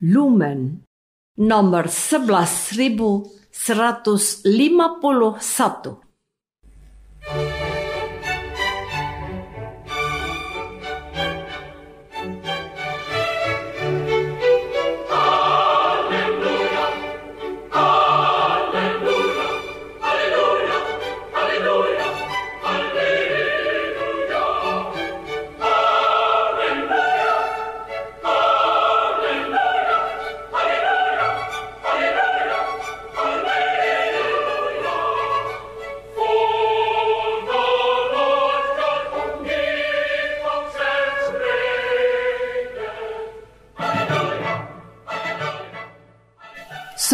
Lumen nomor 11151.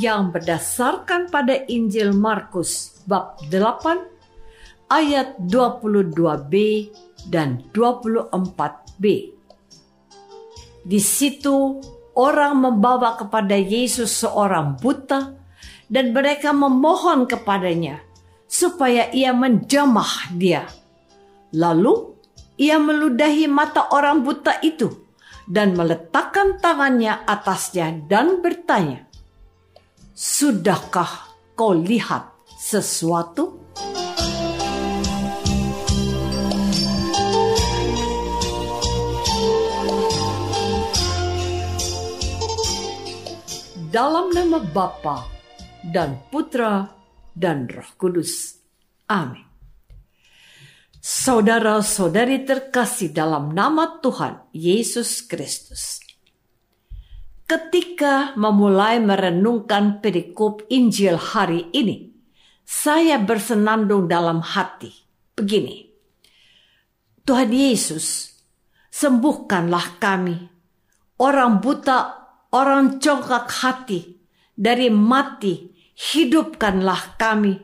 Yang berdasarkan pada Injil Markus bab 8 ayat 22b dan 24b. Di situ orang membawa kepada Yesus seorang buta dan mereka memohon kepadanya supaya ia menjamah dia. Lalu ia meludahi mata orang buta itu dan meletakkan tangannya atasnya dan bertanya, Sudahkah kau lihat sesuatu? Dalam nama Bapa dan Putra dan Roh Kudus. Amin. Saudara-saudari terkasih dalam nama Tuhan Yesus Kristus Ketika memulai merenungkan perikop Injil hari ini, saya bersenandung dalam hati. Begini, Tuhan Yesus, sembuhkanlah kami, orang buta, orang congkak hati, dari mati, hidupkanlah kami,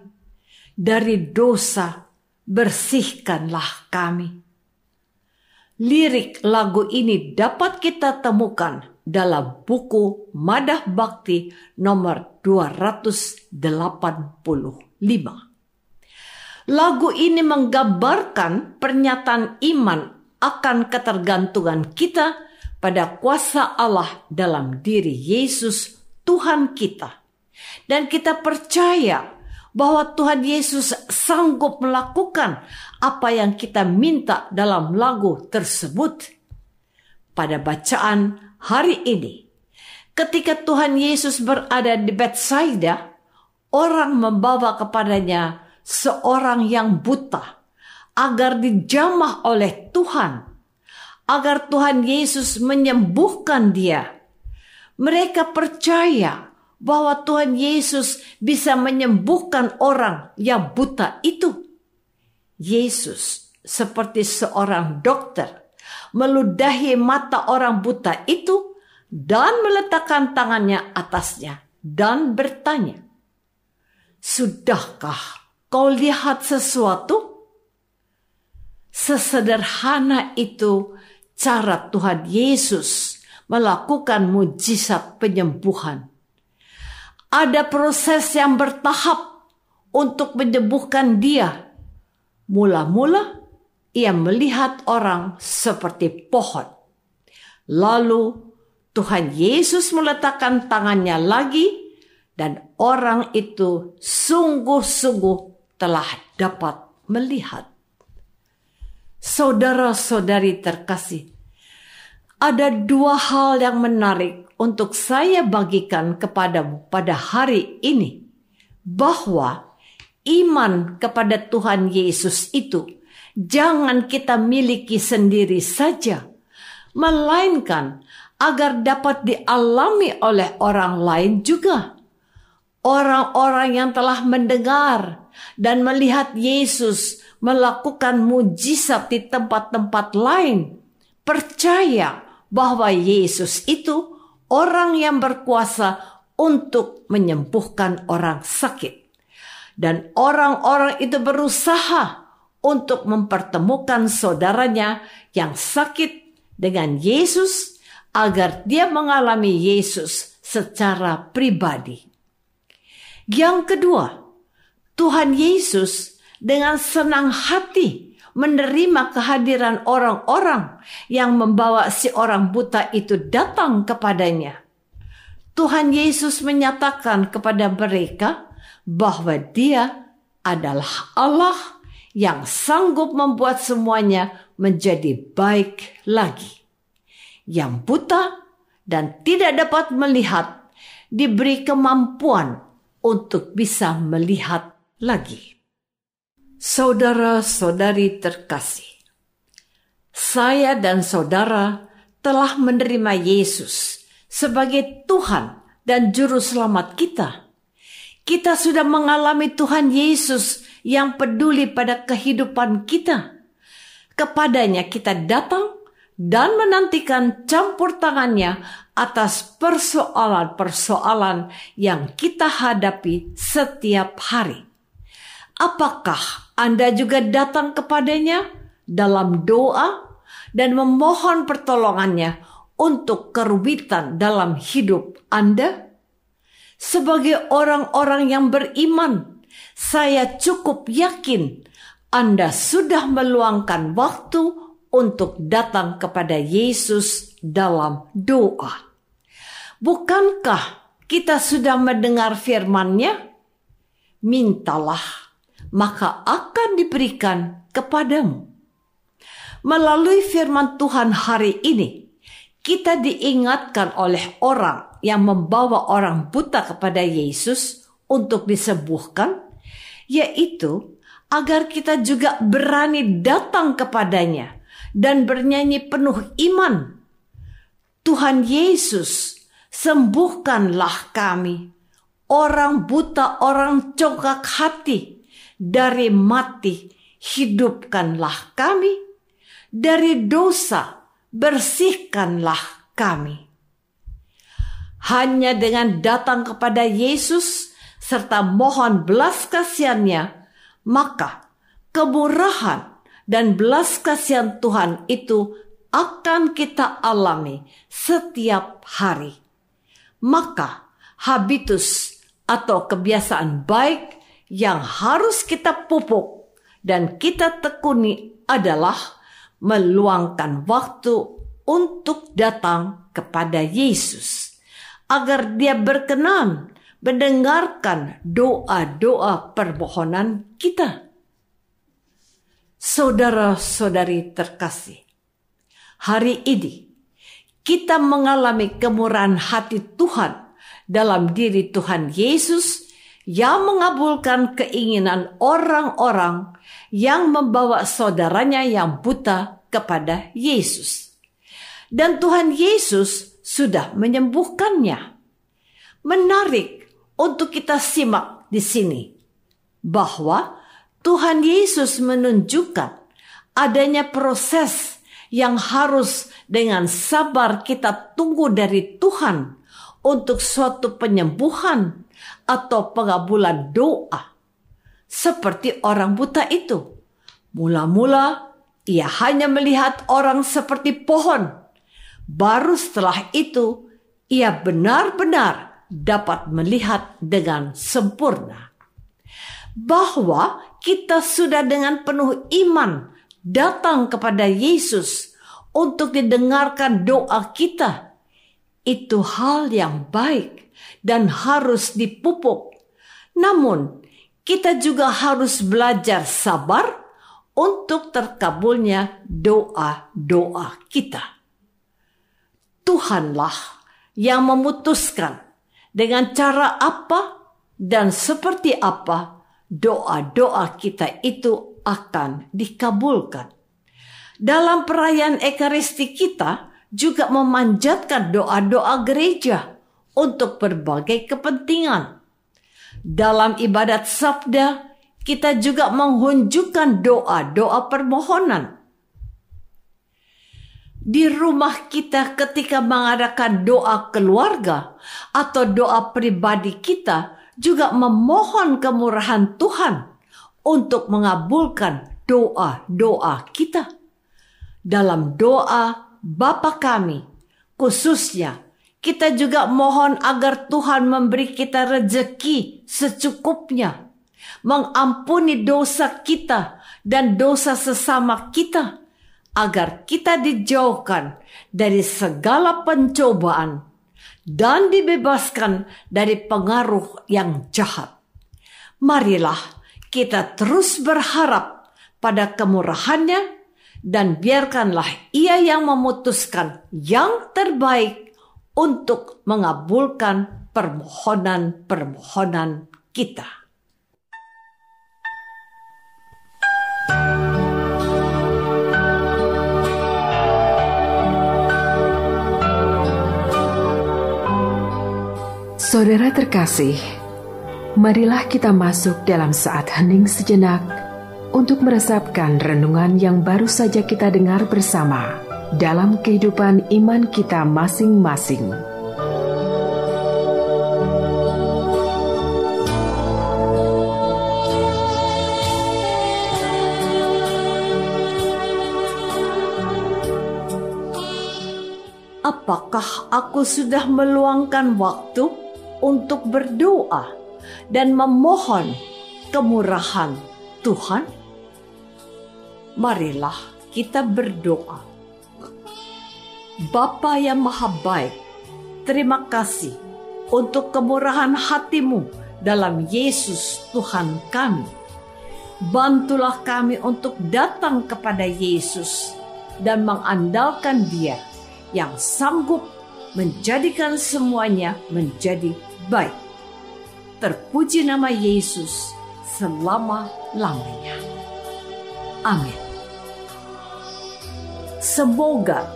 dari dosa, bersihkanlah kami. Lirik lagu ini dapat kita temukan dalam buku Madah Bakti nomor 285. Lagu ini menggambarkan pernyataan iman akan ketergantungan kita pada kuasa Allah dalam diri Yesus Tuhan kita. Dan kita percaya bahwa Tuhan Yesus sanggup melakukan apa yang kita minta dalam lagu tersebut. Pada bacaan hari ini, ketika Tuhan Yesus berada di Bethsaida, orang membawa kepadanya seorang yang buta agar dijamah oleh Tuhan, agar Tuhan Yesus menyembuhkan dia. Mereka percaya bahwa Tuhan Yesus bisa menyembuhkan orang yang buta itu. Yesus seperti seorang dokter meludahi mata orang buta itu dan meletakkan tangannya atasnya dan bertanya, Sudahkah kau lihat sesuatu? Sesederhana itu cara Tuhan Yesus melakukan mujizat penyembuhan. Ada proses yang bertahap untuk menyembuhkan dia. Mula-mula ia melihat orang seperti pohon. Lalu Tuhan Yesus meletakkan tangannya lagi dan orang itu sungguh-sungguh telah dapat melihat. Saudara-saudari terkasih, ada dua hal yang menarik untuk saya bagikan kepadamu pada hari ini, bahwa iman kepada Tuhan Yesus itu jangan kita miliki sendiri saja, melainkan agar dapat dialami oleh orang lain juga. Orang-orang yang telah mendengar dan melihat Yesus melakukan mujizat di tempat-tempat lain, percaya bahwa Yesus itu orang yang berkuasa untuk menyembuhkan orang sakit. Dan orang-orang itu berusaha untuk mempertemukan saudaranya yang sakit dengan Yesus agar dia mengalami Yesus secara pribadi. Yang kedua, Tuhan Yesus dengan senang hati menerima kehadiran orang-orang yang membawa si orang buta itu datang kepadanya. Tuhan Yesus menyatakan kepada mereka bahwa Dia adalah Allah yang sanggup membuat semuanya menjadi baik lagi. Yang buta dan tidak dapat melihat diberi kemampuan untuk bisa melihat lagi. Saudara-saudari terkasih, saya dan saudara telah menerima Yesus sebagai Tuhan dan Juru Selamat kita. Kita sudah mengalami Tuhan Yesus yang peduli pada kehidupan kita. Kepadanya kita datang dan menantikan campur tangannya atas persoalan-persoalan yang kita hadapi setiap hari. Apakah Anda juga datang kepadanya dalam doa dan memohon pertolongannya untuk kerubitan dalam hidup Anda? Sebagai orang-orang yang beriman, saya cukup yakin Anda sudah meluangkan waktu untuk datang kepada Yesus dalam doa. Bukankah kita sudah mendengar firman-Nya? Mintalah maka akan diberikan kepadamu. Melalui firman Tuhan hari ini, kita diingatkan oleh orang yang membawa orang buta kepada Yesus untuk disembuhkan, yaitu agar kita juga berani datang kepadanya dan bernyanyi penuh iman. Tuhan Yesus, sembuhkanlah kami, orang buta, orang congkak hati, dari mati, hidupkanlah kami, dari dosa, bersihkanlah kami. Hanya dengan datang kepada Yesus serta mohon belas kasihannya, maka kemurahan dan belas kasihan Tuhan itu akan kita alami setiap hari. Maka habitus atau kebiasaan baik yang harus kita pupuk dan kita tekuni adalah meluangkan waktu untuk datang kepada Yesus agar dia berkenan mendengarkan doa-doa permohonan kita. Saudara-saudari terkasih, hari ini kita mengalami kemurahan hati Tuhan dalam diri Tuhan Yesus yang mengabulkan keinginan orang-orang yang membawa saudaranya yang buta kepada Yesus. Dan Tuhan Yesus sudah menyembuhkannya. Menarik untuk kita simak di sini bahwa Tuhan Yesus menunjukkan adanya proses yang harus dengan sabar kita tunggu dari Tuhan untuk suatu penyembuhan atau pengabulan doa. Seperti orang buta itu. Mula-mula ia hanya melihat orang seperti pohon. Baru setelah itu ia benar-benar dapat melihat dengan sempurna. Bahwa kita sudah dengan penuh iman datang kepada Yesus untuk didengarkan doa kita. Itu hal yang baik dan harus dipupuk. Namun, kita juga harus belajar sabar untuk terkabulnya doa-doa kita. Tuhanlah yang memutuskan dengan cara apa dan seperti apa doa-doa kita itu akan dikabulkan. Dalam perayaan Ekaristi kita juga memanjatkan doa-doa gereja untuk berbagai kepentingan. Dalam ibadat sabda, kita juga menghunjukkan doa-doa permohonan. Di rumah kita ketika mengadakan doa keluarga atau doa pribadi kita juga memohon kemurahan Tuhan untuk mengabulkan doa-doa kita. Dalam doa Bapa kami, khususnya kita juga mohon agar Tuhan memberi kita rezeki secukupnya, mengampuni dosa kita dan dosa sesama kita, agar kita dijauhkan dari segala pencobaan dan dibebaskan dari pengaruh yang jahat. Marilah kita terus berharap pada kemurahannya dan biarkanlah ia yang memutuskan yang terbaik untuk mengabulkan permohonan-permohonan kita. Saudara terkasih, marilah kita masuk dalam saat hening sejenak untuk meresapkan renungan yang baru saja kita dengar bersama dalam kehidupan iman kita masing-masing. Apakah aku sudah meluangkan waktu untuk berdoa dan memohon kemurahan Tuhan? Marilah kita berdoa Bapa yang maha baik, terima kasih untuk kemurahan hatimu dalam Yesus Tuhan kami. Bantulah kami untuk datang kepada Yesus dan mengandalkan dia yang sanggup menjadikan semuanya menjadi baik. Terpuji nama Yesus selama-lamanya. Amin. Semoga